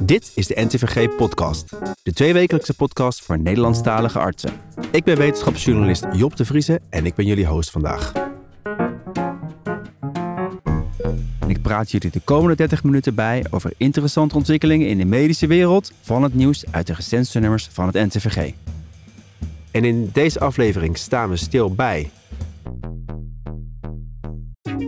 Dit is de NTVG Podcast, de tweewekelijkse podcast voor Nederlandstalige artsen. Ik ben wetenschapsjournalist Job de Vrieze en ik ben jullie host vandaag. Ik praat jullie de komende 30 minuten bij over interessante ontwikkelingen in de medische wereld van het nieuws uit de recentste nummers van het NTVG. En in deze aflevering staan we stil bij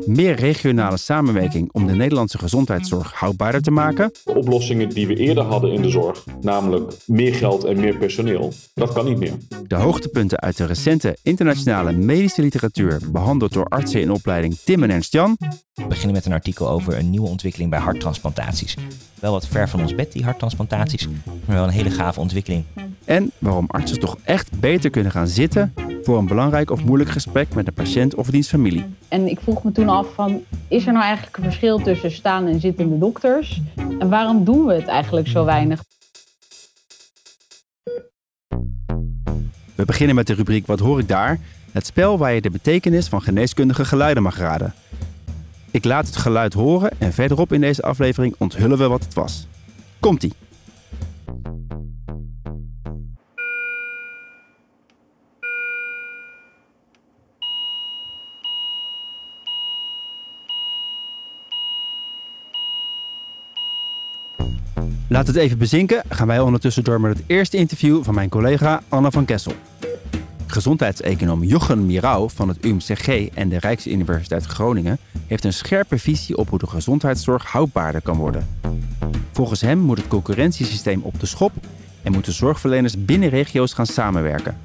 meer regionale samenwerking om de Nederlandse gezondheidszorg houdbaarder te maken. De oplossingen die we eerder hadden in de zorg, namelijk meer geld en meer personeel, dat kan niet meer. De hoogtepunten uit de recente internationale medische literatuur, behandeld door artsen in opleiding Tim en Ernst Jan. We beginnen met een artikel over een nieuwe ontwikkeling bij harttransplantaties. Wel wat ver van ons bed, die harttransplantaties, maar wel een hele gave ontwikkeling. En waarom artsen toch echt beter kunnen gaan zitten voor een belangrijk of moeilijk gesprek met een patiënt of diens familie. En ik vroeg me toen af van, is er nou eigenlijk een verschil tussen staan en zittende dokters? En waarom doen we het eigenlijk zo weinig? We beginnen met de rubriek Wat hoor ik daar? Het spel waar je de betekenis van geneeskundige geluiden mag raden. Ik laat het geluid horen en verderop in deze aflevering onthullen we wat het was. Komt-ie! Laat het even bezinken, gaan wij ondertussen door met het eerste interview van mijn collega Anna van Kessel. Gezondheidseconoom Jochen Mirau van het UMCG en de Rijksuniversiteit Groningen heeft een scherpe visie op hoe de gezondheidszorg houdbaarder kan worden. Volgens hem moet het concurrentiesysteem op de schop en moeten zorgverleners binnen regio's gaan samenwerken.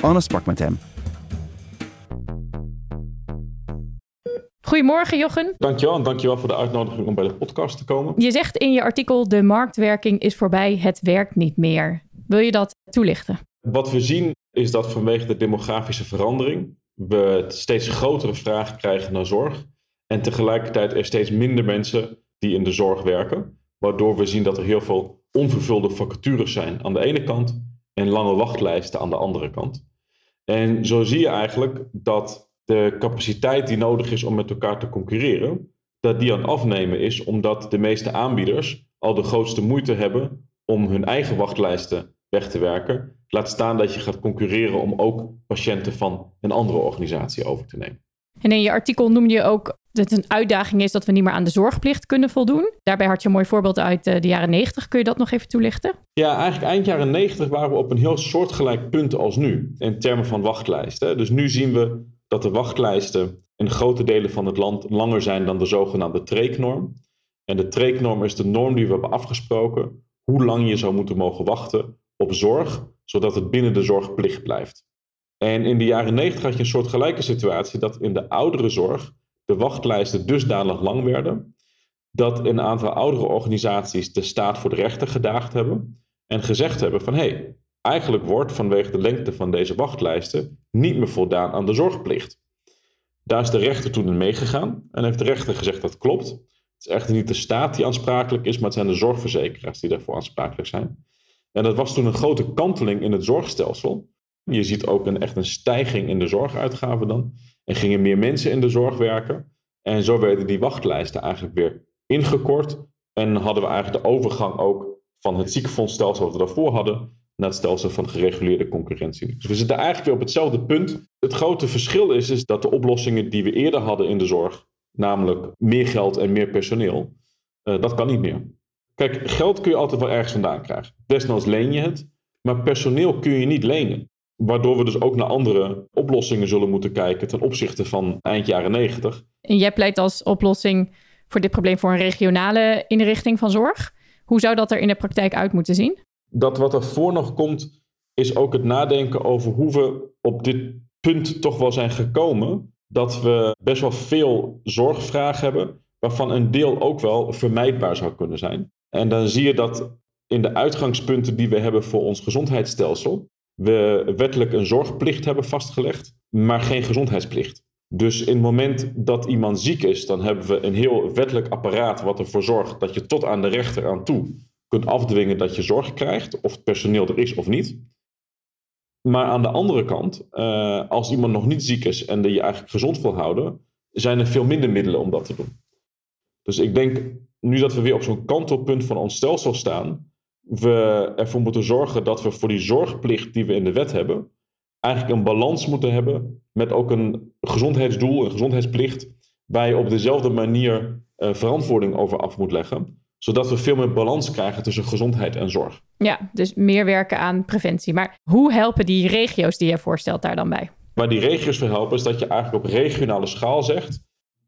Anne sprak met hem. Goedemorgen, Jochen. Dankjewel en dankjewel voor de uitnodiging om bij de podcast te komen. Je zegt in je artikel: de marktwerking is voorbij, het werkt niet meer. Wil je dat toelichten? Wat we zien is dat vanwege de demografische verandering we steeds grotere vragen krijgen naar zorg en tegelijkertijd er steeds minder mensen die in de zorg werken, waardoor we zien dat er heel veel onvervulde vacatures zijn aan de ene kant en lange wachtlijsten aan de andere kant. En zo zie je eigenlijk dat de capaciteit die nodig is om met elkaar te concurreren, dat die aan het afnemen is omdat de meeste aanbieders al de grootste moeite hebben om hun eigen wachtlijsten weg te werken. Laat staan dat je gaat concurreren om ook patiënten van een andere organisatie over te nemen. En in je artikel noem je ook dat het een uitdaging is dat we niet meer aan de zorgplicht kunnen voldoen. Daarbij had je een mooi voorbeeld uit eh, de jaren 90. Kun je dat nog even toelichten? Ja, eigenlijk eind jaren 90 waren we op een heel soortgelijk punt als nu in termen van wachtlijsten. Dus nu zien we dat de wachtlijsten in grote delen van het land langer zijn dan de zogenaamde treeknorm. En de treeknorm is de norm die we hebben afgesproken hoe lang je zou moeten mogen wachten op zorg, zodat het binnen de zorgplicht blijft. En in de jaren 90 had je een soort gelijke situatie dat in de oudere zorg de wachtlijsten dusdanig lang werden dat een aantal oudere organisaties de staat voor de rechter gedaagd hebben en gezegd hebben van hé, hey, Eigenlijk wordt vanwege de lengte van deze wachtlijsten niet meer voldaan aan de zorgplicht. Daar is de rechter toen in meegegaan en heeft de rechter gezegd dat klopt. Het is echter niet de staat die aansprakelijk is, maar het zijn de zorgverzekeraars die daarvoor aansprakelijk zijn. En dat was toen een grote kanteling in het zorgstelsel. Je ziet ook een, echt een stijging in de zorguitgaven dan. En gingen meer mensen in de zorg werken. En zo werden die wachtlijsten eigenlijk weer ingekort. En hadden we eigenlijk de overgang ook van het ziekenfondsstelsel wat we daarvoor hadden naar het stelsel van gereguleerde concurrentie. Dus we zitten eigenlijk weer op hetzelfde punt. Het grote verschil is, is dat de oplossingen die we eerder hadden in de zorg, namelijk meer geld en meer personeel, uh, dat kan niet meer. Kijk, geld kun je altijd wel ergens vandaan krijgen. Desnoods leen je het, maar personeel kun je niet lenen. Waardoor we dus ook naar andere oplossingen zullen moeten kijken ten opzichte van eind jaren 90. En jij pleit als oplossing voor dit probleem voor een regionale inrichting van zorg. Hoe zou dat er in de praktijk uit moeten zien? Dat wat er voor nog komt, is ook het nadenken over hoe we op dit punt toch wel zijn gekomen. Dat we best wel veel zorgvraag hebben, waarvan een deel ook wel vermijdbaar zou kunnen zijn. En dan zie je dat in de uitgangspunten die we hebben voor ons gezondheidsstelsel, we wettelijk een zorgplicht hebben vastgelegd, maar geen gezondheidsplicht. Dus in het moment dat iemand ziek is, dan hebben we een heel wettelijk apparaat wat ervoor zorgt dat je tot aan de rechter aan toe kunt afdwingen dat je zorg krijgt, of het personeel er is of niet. Maar aan de andere kant, uh, als iemand nog niet ziek is en die je eigenlijk gezond wil houden, zijn er veel minder middelen om dat te doen. Dus ik denk nu dat we weer op zo'n kantelpunt van ons stelsel staan, we ervoor moeten zorgen dat we voor die zorgplicht die we in de wet hebben, eigenlijk een balans moeten hebben met ook een gezondheidsdoel, een gezondheidsplicht, waar je op dezelfde manier uh, verantwoording over af moet leggen zodat we veel meer balans krijgen tussen gezondheid en zorg. Ja, dus meer werken aan preventie. Maar hoe helpen die regio's die je voorstelt daar dan bij? Waar die regio's voor helpen is dat je eigenlijk op regionale schaal zegt...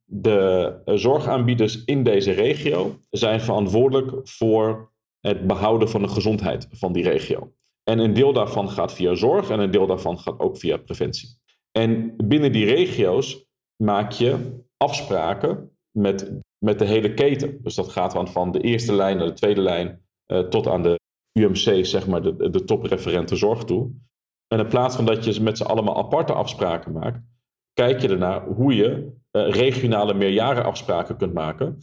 de zorgaanbieders in deze regio zijn verantwoordelijk voor het behouden van de gezondheid van die regio. En een deel daarvan gaat via zorg en een deel daarvan gaat ook via preventie. En binnen die regio's maak je afspraken met met de hele keten. Dus dat gaat van de eerste lijn naar de tweede lijn uh, tot aan de UMC, zeg maar, de, de topreferente zorg toe. En in plaats van dat je met z'n allemaal aparte afspraken maakt, kijk je ernaar hoe je uh, regionale meerjarenafspraken kunt maken.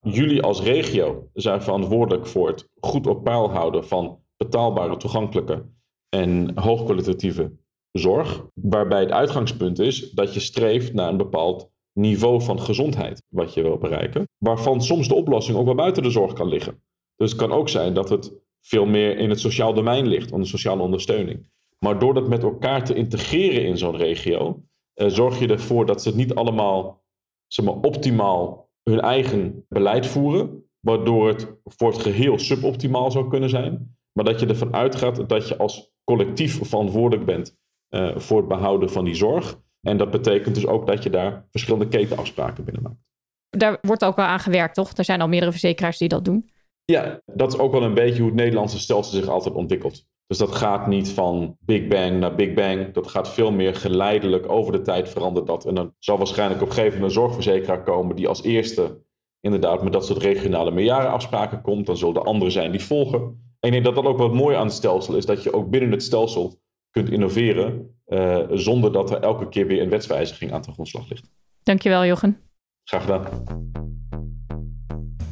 Jullie als regio zijn verantwoordelijk voor het goed op peil houden van betaalbare, toegankelijke en hoogkwalitatieve zorg. Waarbij het uitgangspunt is dat je streeft naar een bepaald niveau van gezondheid wat je wil bereiken. Waarvan soms de oplossing ook wel buiten de zorg kan liggen. Dus het kan ook zijn dat het veel meer in het sociaal domein ligt, onder sociale ondersteuning. Maar door dat met elkaar te integreren in zo'n regio, eh, zorg je ervoor dat ze het niet allemaal zeg maar, optimaal hun eigen beleid voeren, waardoor het voor het geheel suboptimaal zou kunnen zijn. Maar dat je ervan uitgaat dat je als collectief verantwoordelijk bent uh, voor het behouden van die zorg. En dat betekent dus ook dat je daar verschillende ketenafspraken binnen maakt. Daar wordt ook wel aan gewerkt, toch? Er zijn al meerdere verzekeraars die dat doen. Ja, dat is ook wel een beetje hoe het Nederlandse stelsel zich altijd ontwikkelt. Dus dat gaat niet van Big Bang naar Big Bang. Dat gaat veel meer geleidelijk over de tijd verandert dat. En dan zal waarschijnlijk op een gegeven moment een zorgverzekeraar komen die als eerste inderdaad met dat soort regionale meerjarenafspraken komt. Dan zullen er anderen zijn die volgen. En ik denk dat dat ook wat mooi aan het stelsel is. Dat je ook binnen het stelsel kunt innoveren uh, zonder dat er elke keer weer een wetswijziging aan de grondslag ligt. Dankjewel, Jochen. Graag gedaan.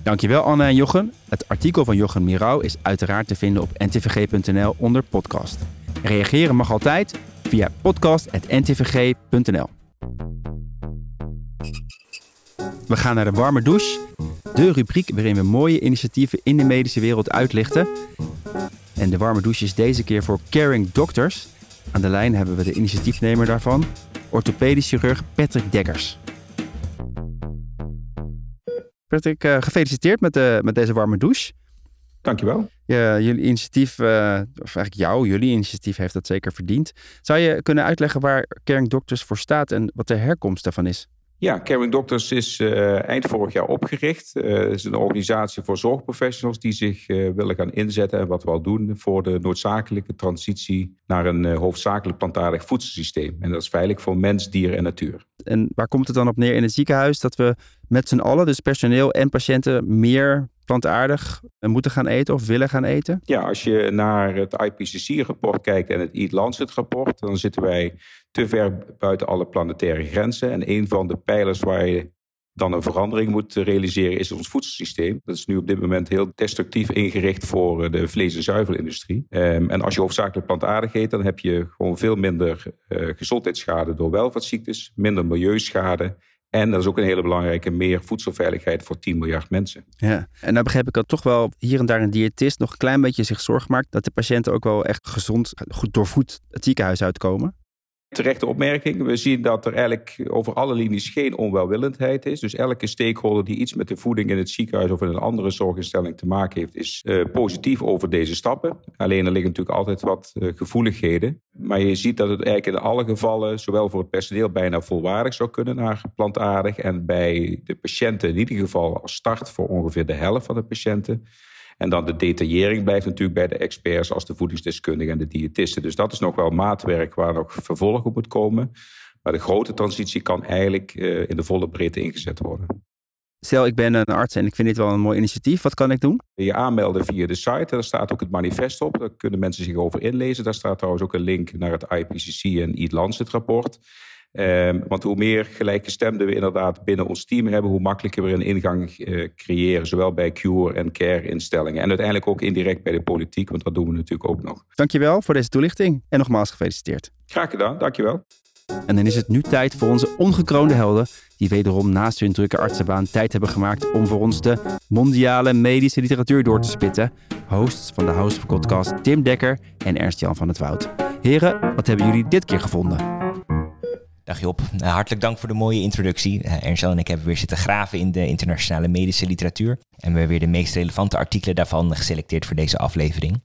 Dankjewel, Anne en Jochen. Het artikel van Jochen Mirau is uiteraard te vinden op ntvg.nl onder podcast. Reageren mag altijd via podcast.ntvg.nl. We gaan naar de warme douche. De rubriek waarin we mooie initiatieven in de medische wereld uitlichten. En de warme douche is deze keer voor Caring Doctors. Aan de lijn hebben we de initiatiefnemer daarvan, orthopedisch chirurg Patrick Dekkers. Patrick, uh, gefeliciteerd met, de, met deze warme douche. Dankjewel. Ja, jullie initiatief, uh, of eigenlijk jou, jullie initiatief heeft dat zeker verdiend. Zou je kunnen uitleggen waar Caring Doctors voor staat en wat de herkomst daarvan is? Ja, Caring Doctors is uh, eind vorig jaar opgericht. Uh, het is een organisatie voor zorgprofessionals die zich uh, willen gaan inzetten en wat we al doen voor de noodzakelijke transitie naar een hoofdzakelijk plantaardig voedselsysteem. En dat is veilig voor mens, dier en natuur. En waar komt het dan op neer in het ziekenhuis dat we met z'n allen, dus personeel en patiënten, meer plantaardig moeten gaan eten of willen gaan eten? Ja, als je naar het IPCC-rapport kijkt en het Eat Lancet-rapport, dan zitten wij te ver buiten alle planetaire grenzen. En een van de pijlers waar je dan een verandering moet realiseren is ons voedselsysteem. Dat is nu op dit moment heel destructief ingericht voor de vlees- en zuivelindustrie. Um, en als je hoofdzakelijk plantaardig eet, dan heb je gewoon veel minder uh, gezondheidsschade door welvaartsziektes, minder milieuschade en dat is ook een hele belangrijke, meer voedselveiligheid voor 10 miljard mensen. Ja, en daar begrijp ik dat toch wel hier en daar een diëtist nog een klein beetje zich zorg maakt dat de patiënten ook wel echt gezond, goed doorvoed het ziekenhuis uitkomen. Terechte opmerking. We zien dat er eigenlijk over alle linies geen onwelwillendheid is. Dus elke stakeholder die iets met de voeding in het ziekenhuis of in een andere zorginstelling te maken heeft, is uh, positief over deze stappen. Alleen er liggen natuurlijk altijd wat uh, gevoeligheden. Maar je ziet dat het eigenlijk in alle gevallen, zowel voor het personeel bijna volwaardig zou kunnen naar plantaardig. En bij de patiënten in ieder geval als start voor ongeveer de helft van de patiënten. En dan de detaillering blijft natuurlijk bij de experts als de voedingsdeskundigen en de diëtisten. Dus dat is nog wel maatwerk waar nog vervolg op moet komen. Maar de grote transitie kan eigenlijk uh, in de volle breedte ingezet worden. Stel, ik ben een arts en ik vind dit wel een mooi initiatief. Wat kan ik doen? Je aanmelden via de site. Daar staat ook het manifest op. Daar kunnen mensen zich over inlezen. Daar staat trouwens ook een link naar het IPCC en Eat Lancet rapport. Um, want hoe meer gelijkgestemden we inderdaad binnen ons team hebben, hoe makkelijker we een ingang uh, creëren, zowel bij cure- en care-instellingen. En uiteindelijk ook indirect bij de politiek, want dat doen we natuurlijk ook nog. Dankjewel voor deze toelichting en nogmaals gefeliciteerd. Graag gedaan, dankjewel. En dan is het nu tijd voor onze ongekroonde helden, die wederom naast hun drukke artsenbaan tijd hebben gemaakt om voor ons de mondiale medische literatuur door te spitten. Hosts van de House of Podcast Tim Dekker en Ernst-Jan van het Woud. Heren, wat hebben jullie dit keer gevonden? Dag Job, Nou, hartelijk dank voor de mooie introductie. Uh, Ernst en ik hebben weer zitten graven in de internationale medische literatuur. En we hebben weer de meest relevante artikelen daarvan geselecteerd voor deze aflevering.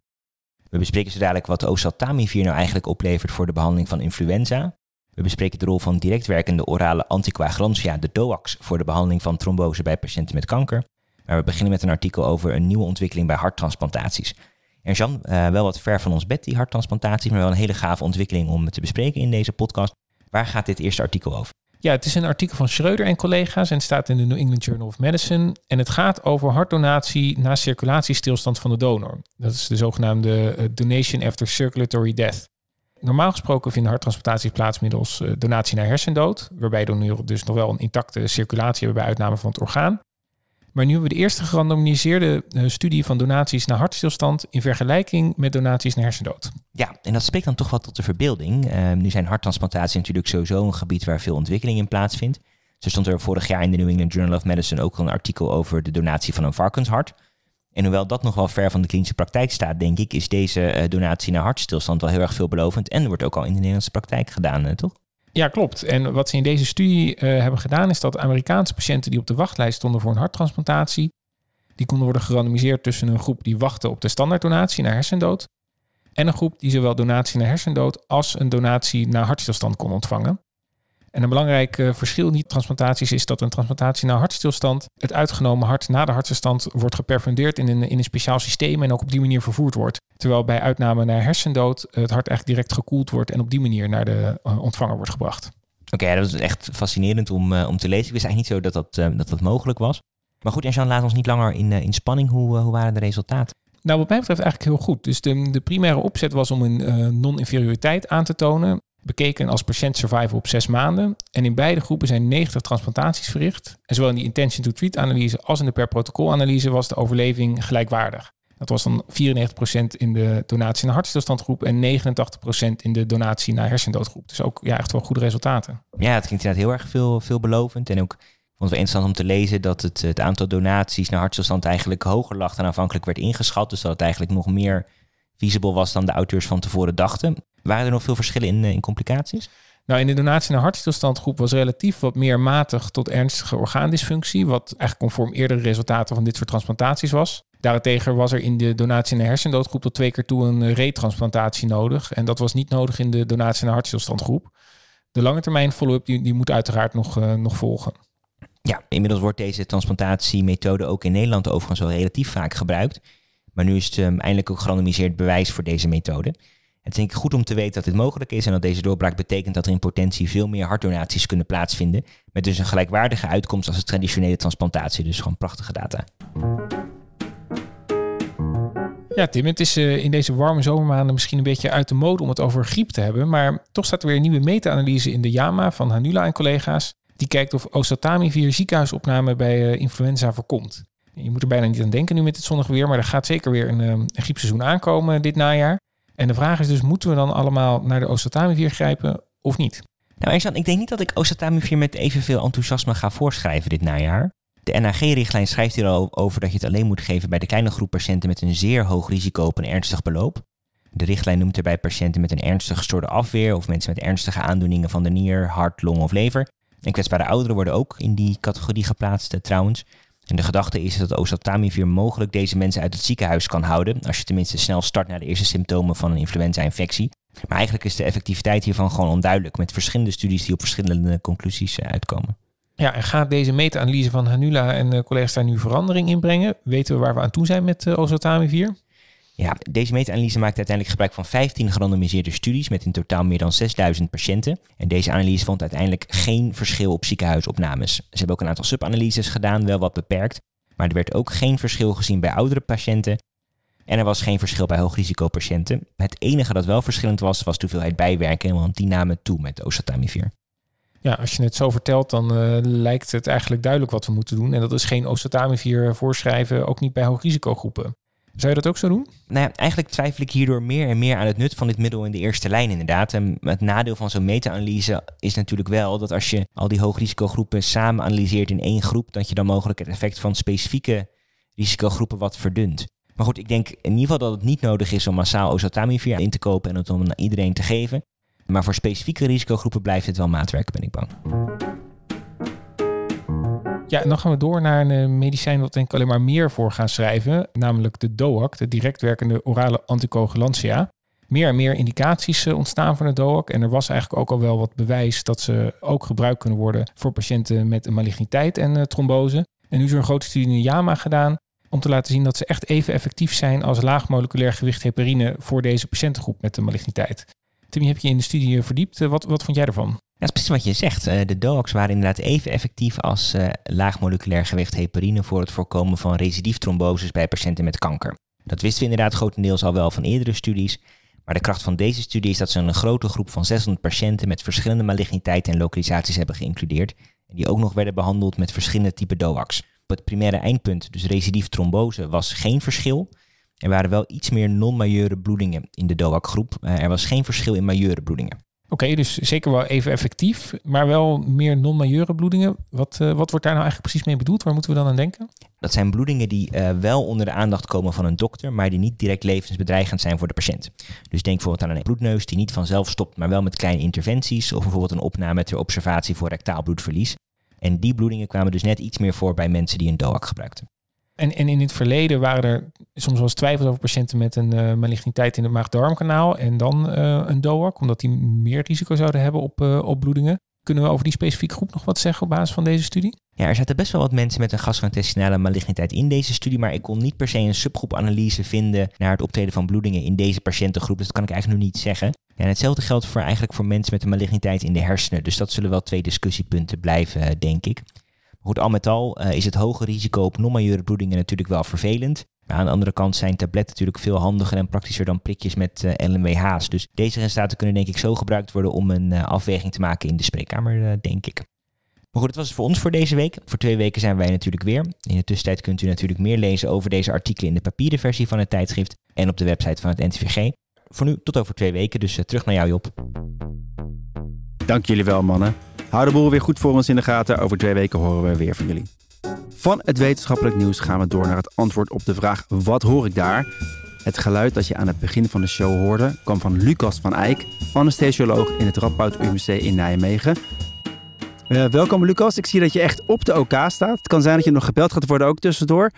We bespreken zo dadelijk wat oseltamivir nou eigenlijk oplevert voor de behandeling van influenza. We bespreken de rol van direct werkende orale anticoagulantia, de DOAX, voor de behandeling van trombose bij patiënten met kanker. Maar we beginnen met een artikel over een nieuwe ontwikkeling bij harttransplantaties. En Jan, uh, wel wat ver van ons bed, die harttransplantaties, maar wel een hele gave ontwikkeling om te bespreken in deze podcast. Waar gaat dit eerste artikel over? Ja, het is een artikel van Schreuder en collega's en staat in de New England Journal of Medicine. En het gaat over hartdonatie na circulatiestilstand van de donor. Dat is de zogenaamde uh, donation after circulatory death. Normaal gesproken vinden harttransplantaties plaats middels uh, donatie naar hersendood, waarbij donoren dus nog wel een intacte circulatie hebben bij uitname van het orgaan. Maar nu hebben we de eerste gerandomiseerde uh, studie van donaties naar hartstilstand in vergelijking met donaties naar hersendood. Ja, en dat spreekt dan toch wel tot de verbeelding. Uh, nu zijn harttransplantaties natuurlijk sowieso een gebied waar veel ontwikkeling in plaatsvindt. Zo stond er vorig jaar in de New England Journal of Medicine ook al een artikel over de donatie van een varkenshart. En hoewel dat nog wel ver van de klinische praktijk staat, denk ik, is deze uh, donatie naar hartstilstand wel heel erg veelbelovend. En wordt ook al in de Nederlandse praktijk gedaan, toch? Ja, klopt. En wat ze in deze studie uh, hebben gedaan, is dat Amerikaanse patiënten die op de wachtlijst stonden voor een harttransplantatie, die konden worden gerandomiseerd tussen een groep die wachtte op de standaarddonatie naar hersendood en een groep die zowel donatie naar hersendood als een donatie naar hartstilstand kon ontvangen. En een belangrijk uh, verschil in transplantaties is dat een transplantatie naar hartstilstand, het uitgenomen hart na de hartstilstand, wordt geperfundeerd in een, in een speciaal systeem en ook op die manier vervoerd wordt. Terwijl bij uitname naar hersendood het hart echt direct gekoeld wordt en op die manier naar de uh, ontvanger wordt gebracht. Oké, okay, dat is echt fascinerend om, uh, om te lezen. Ik wist eigenlijk niet zo dat dat, dat, dat mogelijk was. Maar goed, en Jean, laat ons niet langer in, in spanning. Hoe, hoe waren de resultaten? Nou, wat mij betreft eigenlijk heel goed. Dus de, de primaire opzet was om een non-inferioriteit aan te tonen bekeken als patiënt survival op zes maanden. En in beide groepen zijn 90 transplantaties verricht. En zowel in die intention to treat analyse als in de per protocol analyse was de overleving gelijkwaardig. Dat was dan 94% in de donatie naar hartstilstandgroep en 89% in de donatie naar hersendoodgroep. Dus ook ja, echt wel goede resultaten. Ja, het klinkt inderdaad heel erg veel, veelbelovend. En ook vond het interessant om te lezen dat het, het aantal donaties naar hartstilstand eigenlijk hoger lag dan aanvankelijk werd ingeschat. Dus dat het eigenlijk nog meer feasible was dan de auteurs van tevoren dachten. Waren er nog veel verschillen in, in complicaties? Nou, in de donatie naar hartstilstandgroep was relatief wat meer matig tot ernstige orgaandysfunctie, wat eigenlijk conform eerdere resultaten van dit soort transplantaties was. Daarentegen was er in de donatie naar hersendoodgroep tot twee keer toe een retransplantatie nodig. En dat was niet nodig in de donatie naar hartstilstandgroep. De lange termijn follow-up die, die moet uiteraard nog, uh, nog volgen. Ja, inmiddels wordt deze transplantatiemethode ook in Nederland overigens wel relatief vaak gebruikt. Maar nu is het um, eindelijk ook gerandomiseerd bewijs voor deze methode. Het is denk goed om te weten dat dit mogelijk is en dat deze doorbraak betekent dat er in potentie veel meer hartdonaties kunnen plaatsvinden. Met dus een gelijkwaardige uitkomst als de traditionele transplantatie. Dus gewoon prachtige data. Ja, Tim, het is uh, in deze warme zomermaanden misschien een beetje uit de mode om het over griep te hebben. Maar toch staat er weer een nieuwe meta-analyse in de JAMA van Hanula en collega's. Die kijkt of oseltamivir ziekenhuisopname bij uh, influenza voorkomt. Je moet er bijna niet aan denken nu met het zonnige weer, maar er gaat zeker weer een, een griepseizoen aankomen dit najaar. En de vraag is dus, moeten we dan allemaal naar de oseltamivir grijpen of niet? Nou, Ersan, ik denk niet dat ik oseltamivir met evenveel enthousiasme ga voorschrijven dit najaar. De NAG-richtlijn schrijft hier al over dat je het alleen moet geven bij de kleine groep patiënten met een zeer hoog risico op een ernstig beloop. De richtlijn noemt erbij patiënten met een ernstig gestoorde afweer of mensen met ernstige aandoeningen van de nier, hart, long of lever. En kwetsbare ouderen worden ook in die categorie geplaatst eh, trouwens. En de gedachte is dat oseltamivir mogelijk deze mensen uit het ziekenhuis kan houden, als je tenminste snel start naar de eerste symptomen van een influenza-infectie. Maar eigenlijk is de effectiviteit hiervan gewoon onduidelijk, met verschillende studies die op verschillende conclusies eh, uitkomen. Ja, en gaat deze meta-analyse van Hanula en uh, collega's daar nu verandering in brengen? Weten we waar we aan toe zijn met uh, oseltamivir? Ja, deze meta-analyse maakt uiteindelijk gebruik van 15 gerandomiseerde studies met in totaal meer dan 6000 patiënten. En deze analyse vond uiteindelijk geen verschil op ziekenhuisopnames. Ze hebben ook een aantal subanalyses gedaan, wel wat beperkt. Maar er werd ook geen verschil gezien bij oudere patiënten. En er was geen verschil bij hoogrisicopatiënten. Het enige dat wel verschillend was, was de hoeveelheid bijwerken, want die namen toe met oseltamivir. Ja, als je het zo vertelt, dan uh, lijkt het eigenlijk duidelijk wat we moeten doen. En dat is geen oseltamivir voorschrijven, ook niet bij hoogrisicogroepen. Zou je dat ook zo doen? Nou ja, eigenlijk twijfel ik hierdoor meer en meer aan het nut van dit middel in de eerste lijn inderdaad. En het nadeel van zo'n meta-analyse is natuurlijk wel dat als je al die hoogrisicogroepen samen analyseert in één groep, dat je dan mogelijk het effect van specifieke risicogroepen wat verdunt. Maar goed, ik denk in ieder geval dat het niet nodig is om massaal oseltamivir in te kopen en het om aan iedereen te geven. Maar voor specifieke risicogroepen blijft het wel maatwerk, ben ik bang. Ja, dan gaan we door naar een eh, medicijn wat denk ik alleen maar meer voor gaan schrijven. Namelijk de DOAC, de direct werkende orale anticoagulantia. Meer en meer indicaties eh, ontstaan van de DOAC. En er was eigenlijk ook al wel wat bewijs dat ze ook gebruikt kunnen worden voor patiënten met een maligniteit en uh, trombose. En nu is er een grote studie in JAMA gedaan om te laten zien dat ze echt even effectief zijn als laag moleculair gewicht heparine voor deze patiëntengroep met de maligniteit. Timmy, heb je in de studie verdiept? Wat, wat vond jij ervan? Dat is precies wat je zegt. Eh, de DOACs waren inderdaad even effectief als uh, laag moleculair gewicht heparine voor het voorkomen van recidieftromboses bij patiënten met kanker. Dat wisten we inderdaad grotendeels al wel van eerdere studies. Maar de kracht van deze studie is dat ze een grote groep van 600 patiënten met verschillende maligniteiten en lokalisaties hebben geïncludeerd. En die ook nog werden behandeld met verschillende typen DOACs. Op het primaire eindpunt, dus recidieftrombose, was geen verschil. Er waren wel iets meer non-majeure bloedingen in de DOAC-groep. Uh, er was geen verschil in majeure bloedingen. Oké, dus zeker wel even effectief, maar wel meer non-majeure bloedingen. Wat, uh, wat wordt daar nou eigenlijk precies mee bedoeld? Waar moeten we dan aan denken? Dat zijn bloedingen die uh, wel onder de aandacht komen van een dokter, maar die niet direct levensbedreigend zijn voor de patiënt. Dus denk bijvoorbeeld aan een bloedneus die niet vanzelf stopt, maar wel met kleine interventies. Of bijvoorbeeld een opname ter observatie voor rectaal bloedverlies. En die bloedingen kwamen dus net iets meer voor bij mensen die een DOAC gebruikten. En, en in het verleden waren er soms wel eens twijfels over patiënten met een uh, maligniteit in het maag-darmkanaal en dan uh, een DOAC, omdat die meer risico zouden hebben op, uh, op bloedingen. Kunnen we over die specifieke groep nog wat zeggen op basis van deze studie? Ja, er zaten best wel wat mensen met een gastrointestinale maligniteit in deze studie, maar ik kon niet per se een subgroepanalyse vinden naar het optreden van bloedingen in deze patiëntengroep. Dus dat kan ik eigenlijk nog niet zeggen. Ja, en hetzelfde geldt voor eigenlijk voor mensen met een maligniteit in de hersenen. Dus dat zullen wel twee discussiepunten blijven, denk ik. Goed, al met al uh, is het hoge risico op non-majeure bloedingen natuurlijk wel vervelend. Maar aan de andere kant zijn tabletten natuurlijk veel handiger en praktischer dan prikjes met uh, LMWH's. Dus deze resultaten kunnen denk ik zo gebruikt worden om een uh, afweging te maken in de spreekkamer, denk ik. Maar goed, dat was het voor ons voor deze week. Voor twee weken zijn wij natuurlijk weer. In de tussentijd kunt u natuurlijk meer lezen over deze artikelen in de papieren versie van het tijdschrift en op de website van het NTVG. Voor nu tot over twee weken, dus terug naar jou Job. Dank jullie wel mannen. Hou de boel weer goed voor ons in de gaten. Over twee weken horen we weer van jullie. Van het wetenschappelijk nieuws gaan we door naar het antwoord op de vraag: wat hoor ik daar? Het geluid dat je aan het begin van de show hoorde kwam van Lucas van Eyck, anesthesioloog in het Radboud UMC in Nijmegen. Uh, welkom Lucas, ik zie dat je echt op de OK staat. Het kan zijn dat je nog gebeld gaat worden ook tussendoor.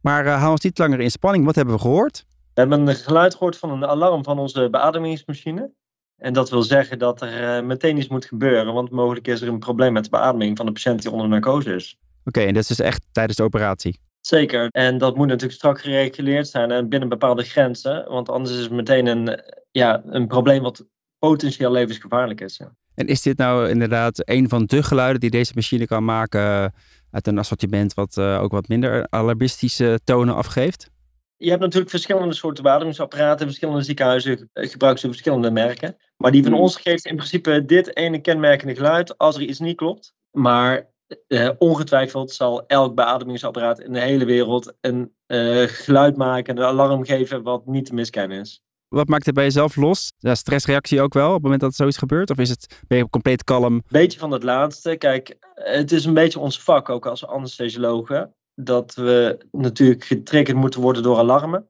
Maar uh, hou ons niet langer in spanning. Wat hebben we gehoord? We hebben een geluid gehoord van een alarm van onze beademingsmachine. En dat wil zeggen dat er uh, meteen iets moet gebeuren, want mogelijk is er een probleem met de beademing van de patiënt die onder narcose is. Oké, okay, en dat is dus echt tijdens de operatie? Zeker, en dat moet natuurlijk strak gereguleerd zijn en binnen bepaalde grenzen, want anders is het meteen een, ja, een probleem wat potentieel levensgevaarlijk is. Ja. En is dit nou inderdaad een van de geluiden die deze machine kan maken uit een assortiment wat uh, ook wat minder alarmistische tonen afgeeft? Je hebt natuurlijk verschillende soorten beademingsapparaten. Verschillende ziekenhuizen gebruiken ze verschillende merken. Maar die van ons geeft in principe dit ene kenmerkende geluid als er iets niet klopt. Maar uh, ongetwijfeld zal elk beademingsapparaat in de hele wereld een uh, geluid maken, een alarm geven wat niet te miskennen is. Wat maakt het bij jezelf los? Ja, stressreactie ook wel op het moment dat zoiets gebeurt? Of is het, ben je compleet kalm? Beetje van het laatste. Kijk, het is een beetje ons vak ook als anesthesiologen dat we natuurlijk getriggerd moeten worden door alarmen.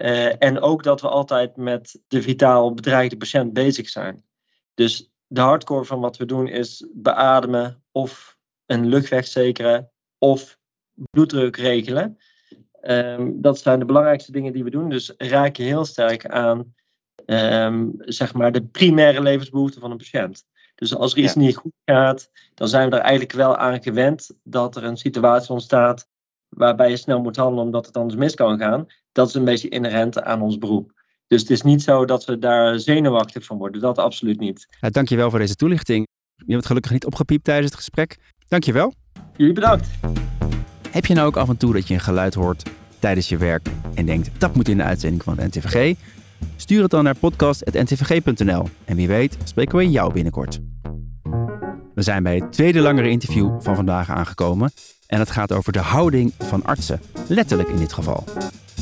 Uh, en ook dat we altijd met de vitaal bedreigde patiënt bezig zijn. Dus de hardcore van wat we doen is beademen of een luchtweg zekeren of bloeddruk regelen. Um, dat zijn de belangrijkste dingen die we doen. Dus raak je heel sterk aan um, zeg maar de primaire levensbehoeften van een patiënt. Dus als er iets ja. niet goed gaat, dan zijn we er eigenlijk wel aan gewend dat er een situatie ontstaat waarbij je snel moet handelen omdat het anders mis kan gaan. Dat is een beetje inherent aan ons beroep. Dus het is niet zo dat we daar zenuwachtig van worden. Dat absoluut niet. Ja, dankjewel voor deze toelichting. Je hebt gelukkig niet opgepiept tijdens het gesprek. Dankjewel. Jullie bedankt. Heb je nou ook af en toe dat je een geluid hoort tijdens je werk en denkt dat moet in de uitzending van het NTVG? Stuur het dan naar podcast.ntvg.nl en wie weet spreken we jou binnenkort. We zijn bij het tweede langere interview van vandaag aangekomen en het gaat over de houding van artsen, letterlijk in dit geval.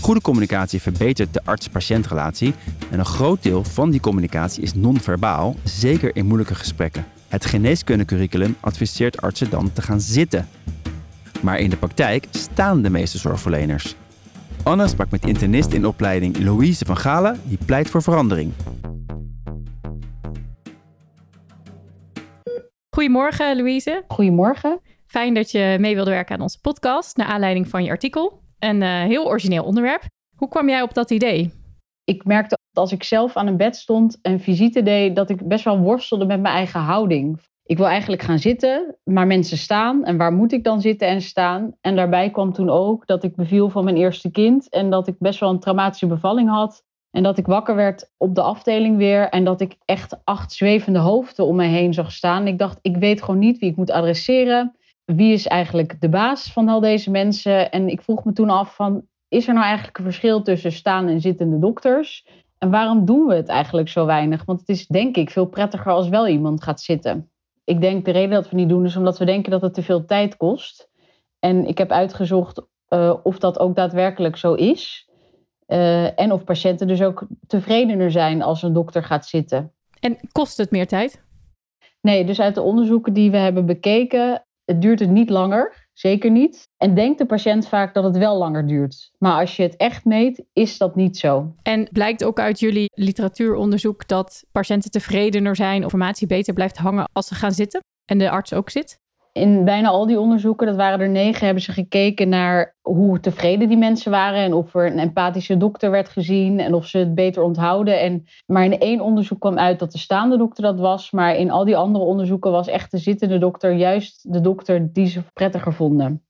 Goede communicatie verbetert de arts-patiëntrelatie en een groot deel van die communicatie is non-verbaal, zeker in moeilijke gesprekken. Het geneeskundecurriculum adviseert artsen dan te gaan zitten. Maar in de praktijk staan de meeste zorgverleners. Anne sprak met internist in opleiding Louise van Galen, die pleit voor verandering. Goedemorgen, Louise. Goedemorgen. Fijn dat je mee wilde werken aan onze podcast, naar aanleiding van je artikel. Een uh, heel origineel onderwerp. Hoe kwam jij op dat idee? Ik merkte dat als ik zelf aan een bed stond en visite deed, dat ik best wel worstelde met mijn eigen houding. Ik wil eigenlijk gaan zitten, maar mensen staan. En waar moet ik dan zitten en staan? En daarbij kwam toen ook dat ik beviel van mijn eerste kind en dat ik best wel een traumatische bevalling had. En dat ik wakker werd op de afdeling weer en dat ik echt acht zwevende hoofden om me heen zag staan. Ik dacht, ik weet gewoon niet wie ik moet adresseren. Wie is eigenlijk de baas van al deze mensen? En ik vroeg me toen af van, is er nou eigenlijk een verschil tussen staan en zittende dokters? En waarom doen we het eigenlijk zo weinig? Want het is denk ik veel prettiger als wel iemand gaat zitten. Ik denk de reden dat we niet doen is omdat we denken dat het te veel tijd kost. En ik heb uitgezocht uh, of dat ook daadwerkelijk zo is. Uh, en of patiënten dus ook tevredener zijn als een dokter gaat zitten. En kost het meer tijd? Nee, dus uit de onderzoeken die we hebben bekeken, het duurt het niet langer. Zeker niet. En denkt de patiënt vaak dat het wel langer duurt. Maar als je het echt meet, is dat niet zo. En blijkt ook uit jullie literatuuronderzoek dat patiënten tevredener zijn, of informatie beter blijft hangen als ze gaan zitten en de arts ook zit? In bijna al die onderzoeken, dat waren er negen, hebben ze gekeken naar hoe tevreden die mensen waren en of er een empathische dokter werd gezien en of ze het beter onthouden. En, maar in één onderzoek kwam uit dat de staande dokter dat was, maar in al die andere onderzoeken was echt de zittende dokter juist de dokter die ze prettiger vonden.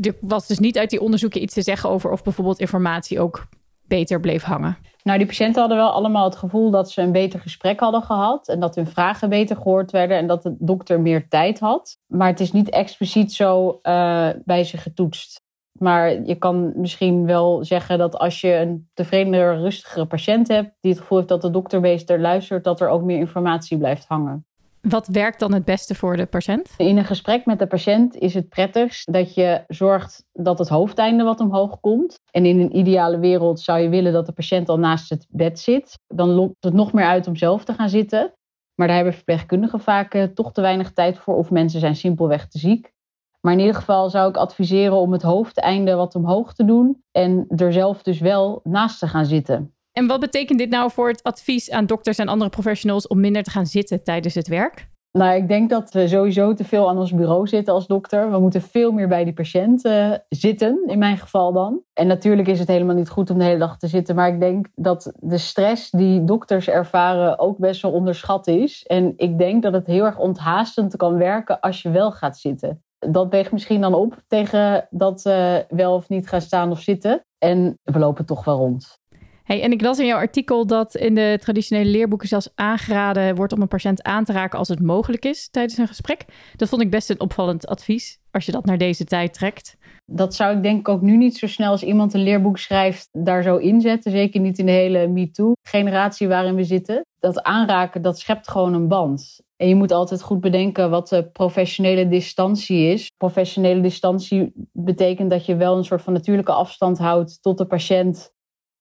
Er was dus niet uit die onderzoeken iets te zeggen over of bijvoorbeeld informatie ook beter bleef hangen. Nou, die patiënten hadden wel allemaal het gevoel dat ze een beter gesprek hadden gehad. En dat hun vragen beter gehoord werden en dat de dokter meer tijd had. Maar het is niet expliciet zo uh, bij ze getoetst. Maar je kan misschien wel zeggen dat als je een tevredenere, rustigere patiënt hebt, die het gevoel heeft dat de dokter beter luistert, dat er ook meer informatie blijft hangen. Wat werkt dan het beste voor de patiënt? In een gesprek met de patiënt is het prettigst dat je zorgt dat het hoofdeinde wat omhoog komt. En in een ideale wereld zou je willen dat de patiënt al naast het bed zit. Dan lokt het nog meer uit om zelf te gaan zitten. Maar daar hebben verpleegkundigen vaak uh, toch te weinig tijd voor of mensen zijn simpelweg te ziek. Maar in ieder geval zou ik adviseren om het hoofdeinde wat omhoog te doen en er zelf dus wel naast te gaan zitten. En wat betekent dit nou voor het advies aan dokters en andere professionals om minder te gaan zitten tijdens het werk? Nou, ik denk dat we sowieso te veel aan ons bureau zitten als dokter. We moeten veel meer bij die patiënt uh, zitten, in mijn geval dan. En natuurlijk is het helemaal niet goed om de hele dag te zitten. Maar ik denk dat de stress die dokters ervaren ook best wel onderschat is. En ik denk dat het heel erg onthaastend kan werken als je wel gaat zitten. Dat weegt misschien dan op tegen dat uh, wel of niet gaan staan of zitten. En we lopen toch wel rond. Hey, en ik las in jouw artikel dat in de traditionele leerboeken zelfs aangeraden wordt om een patiënt aan te raken als het mogelijk is tijdens een gesprek. Dat vond ik best een opvallend advies als je dat naar deze tijd trekt. Dat zou ik denk ik ook nu niet zo snel als iemand een leerboek schrijft daar zo inzetten. Zeker niet in de hele MeToo-generatie waarin we zitten. Dat aanraken, dat schept gewoon een band. En je moet altijd goed bedenken wat de professionele distantie is. Professionele distantie betekent dat je wel een soort van natuurlijke afstand houdt tot de patiënt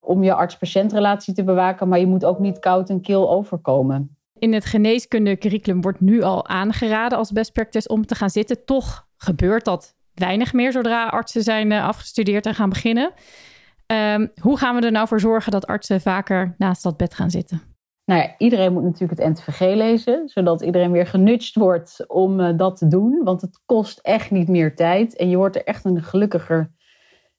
om je arts-patiëntrelatie te bewaken, maar je moet ook niet koud en kil overkomen. In het geneeskundecurriculum wordt nu al aangeraden als best practice om te gaan zitten. Toch gebeurt dat weinig meer zodra artsen zijn eh, afgestudeerd en gaan beginnen. Um, hoe gaan we er nou voor zorgen dat artsen vaker naast dat bed gaan zitten? Nou ja, iedereen moet natuurlijk het NTVG lezen, zodat iedereen weer genudged wordt om uh, dat te doen. Want het kost echt niet meer tijd en je wordt er echt een gelukkiger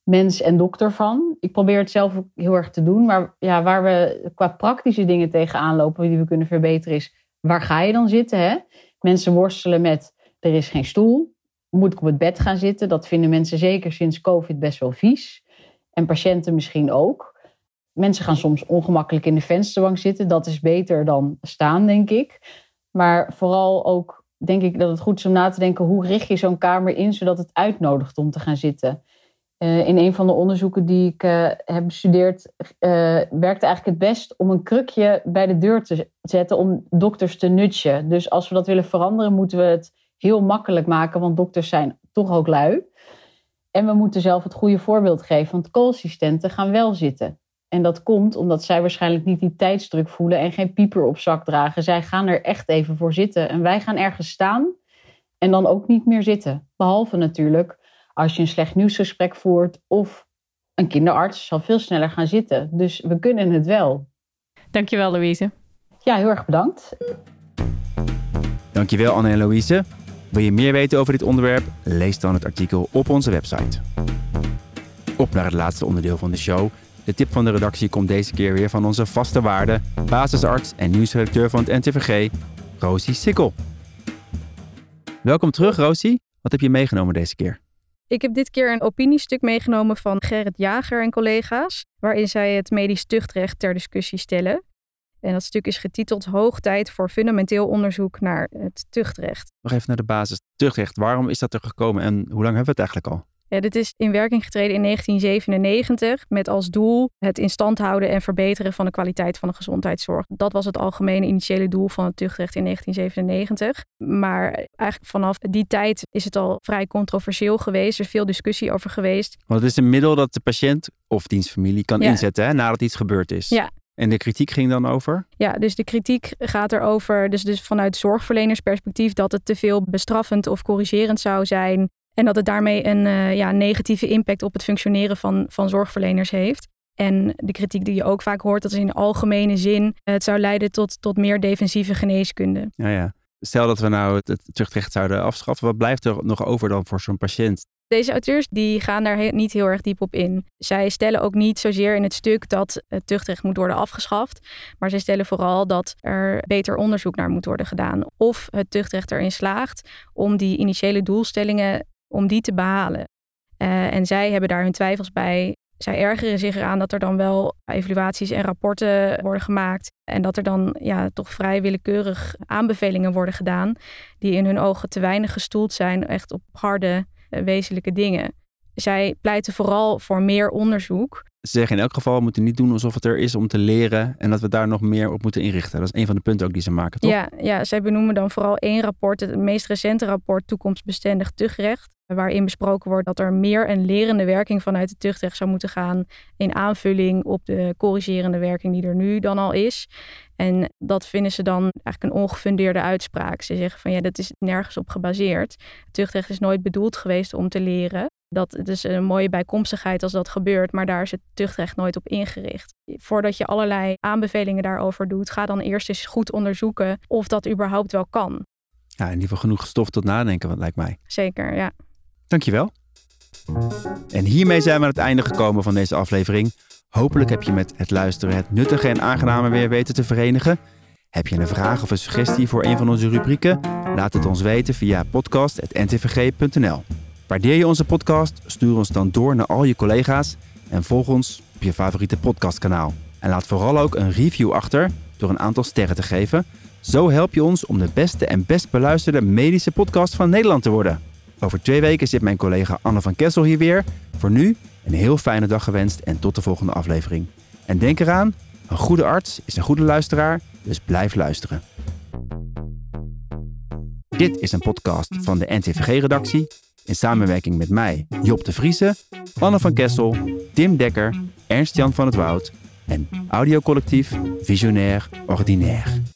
mens en dokter van. Ik probeer het zelf ook heel erg te doen. Maar ja, waar we qua praktische dingen tegenaan lopen die we kunnen verbeteren is... waar ga je dan zitten? Hè? Mensen worstelen met, er is geen stoel. Moet ik op het bed gaan zitten? Dat vinden mensen zeker sinds COVID best wel vies. En patiënten misschien ook. Mensen gaan soms ongemakkelijk in de vensterbank zitten. Dat is beter dan staan, denk ik. Maar vooral ook denk ik dat het goed is om na te denken... hoe richt je zo'n kamer in zodat het uitnodigt om te gaan zitten... Uh, in een van de onderzoeken die ik uh, heb bestudeerd, uh, werkte eigenlijk het best om een krukje bij de deur te zetten om dokters te nudgen. Dus als we dat willen veranderen, moeten we het heel makkelijk maken, want dokters zijn toch ook lui. En we moeten zelf het goede voorbeeld geven, want co-assistenten gaan wel zitten. En dat komt omdat zij waarschijnlijk niet die tijdsdruk voelen en geen pieper op zak dragen. Zij gaan er echt even voor zitten. En wij gaan ergens staan en dan ook niet meer zitten. Behalve natuurlijk als je een slecht nieuwsgesprek voert of een kinderarts zal veel sneller gaan zitten. Dus we kunnen het wel. Dankjewel, Louise. Ja, heel erg bedankt. Dankjewel Anne en Louise. Wil je meer weten over dit onderwerp? Lees dan het artikel op onze website. Op naar het laatste onderdeel van de show. De tip van de redactie komt deze keer weer van onze vaste waarde, basisarts en nieuwsredacteur van het NTVG, Rosie Sikkel. Welkom terug, Rosie. Wat heb je meegenomen deze keer? Ik heb dit keer een opiniestuk meegenomen van Gerrit Jager en collega's, waarin zij het medisch tuchtrecht ter discussie stellen. En dat stuk is getiteld Hoog tijd voor fundamenteel onderzoek naar het tuchtrecht. Nog even naar de basis. Tuchtrecht, waarom is dat er gekomen en hoe lang hebben we het eigenlijk al? Ja, dit is in werking getreden in 1997 met als doel het in stand houden en verbeteren van de kwaliteit van de gezondheidszorg. Dat was het algemene initiële doel van het tuchtrecht in 1997. Maar eigenlijk vanaf die tijd is het al vrij controversieel geweest. Er is veel discussie over geweest. Want het is een middel dat de patiënt of dienstfamilie kan Ja. inzetten hè, nadat iets gebeurd is. Ja. En de kritiek ging dan over? Ja, dus de kritiek gaat erover, dus, dus vanuit zorgverlenersperspectief, dat het te veel bestraffend of corrigerend zou zijn. En dat het daarmee een eh, ja, negatieve impact op het functioneren van, van zorgverleners heeft. En de kritiek die je ook vaak hoort, dat is in algemene zin, het zou leiden tot, tot meer defensieve geneeskunde. Ja, ja. Stel dat we nou het, het tuchtrecht zouden afschaffen, wat blijft er nog over dan voor zo'n patiënt? Deze auteurs die gaan daar he- niet heel erg diep op in. Zij stellen ook niet zozeer in het stuk dat het tuchtrecht moet worden afgeschaft. Maar zij stellen vooral dat er beter onderzoek naar moet worden gedaan. Of het tuchtrecht erin slaagt om die initiële doelstellingen om die te behalen. Eh, en zij hebben daar hun twijfels bij. Zij ergeren zich eraan dat er dan wel evaluaties en rapporten worden gemaakt. En dat er dan ja, toch vrij willekeurig aanbevelingen worden gedaan. Die in hun ogen te weinig gestoeld zijn echt op harde eh, wezenlijke dingen. Zij pleiten vooral voor meer onderzoek. Ze zeggen in elk geval, we moeten niet doen alsof het er is om te leren en dat we daar nog meer op moeten inrichten. Dat is een van de punten ook die ze maken, toch? Ja, ja, zij benoemen dan vooral één rapport, het meest recente rapport Toekomstbestendig Tuchtrecht. Waarin besproken wordt dat er meer een lerende werking vanuit het tuchtrecht zou moeten gaan. In aanvulling op de corrigerende werking die er nu dan al is. En dat vinden ze dan eigenlijk een ongefundeerde uitspraak. Ze zeggen van ja, dat is nergens op gebaseerd. Het tuchtrecht is nooit bedoeld geweest om te leren. Dat het is een mooie bijkomstigheid als dat gebeurt, maar daar is het tuchtrecht nooit op ingericht. Voordat je allerlei aanbevelingen daarover doet, ga dan eerst eens goed onderzoeken of dat überhaupt wel kan. Ja, in ieder geval genoeg stof tot nadenken, wat lijkt mij. Zeker, ja. Dankjewel. En hiermee zijn we aan het einde gekomen van deze aflevering. Hopelijk heb je met het luisteren het nuttige en aangename weer weten te verenigen. Heb je een vraag of een suggestie voor een van onze rubrieken? Laat het ons weten via podcast.ntvg.nl. Waardeer je onze podcast? Stuur ons dan door naar al je collega's en volg ons op je favoriete podcastkanaal. En laat vooral ook een review achter door een aantal sterren te geven. Zo help je ons om de beste en best beluisterde medische podcast van Nederland te worden. Over twee weken zit mijn collega Anne van Kessel hier weer. Voor nu een heel fijne dag gewenst en tot de volgende aflevering. En denk eraan, een goede arts is een goede luisteraar, dus blijf luisteren. Dit is een podcast van de NTVG-redactie in samenwerking met mij, Job de Vriese, Anne van Kessel, Tim Dekker, Ernst-Jan van het Woud en audiocollectief Visionair Ordinaire.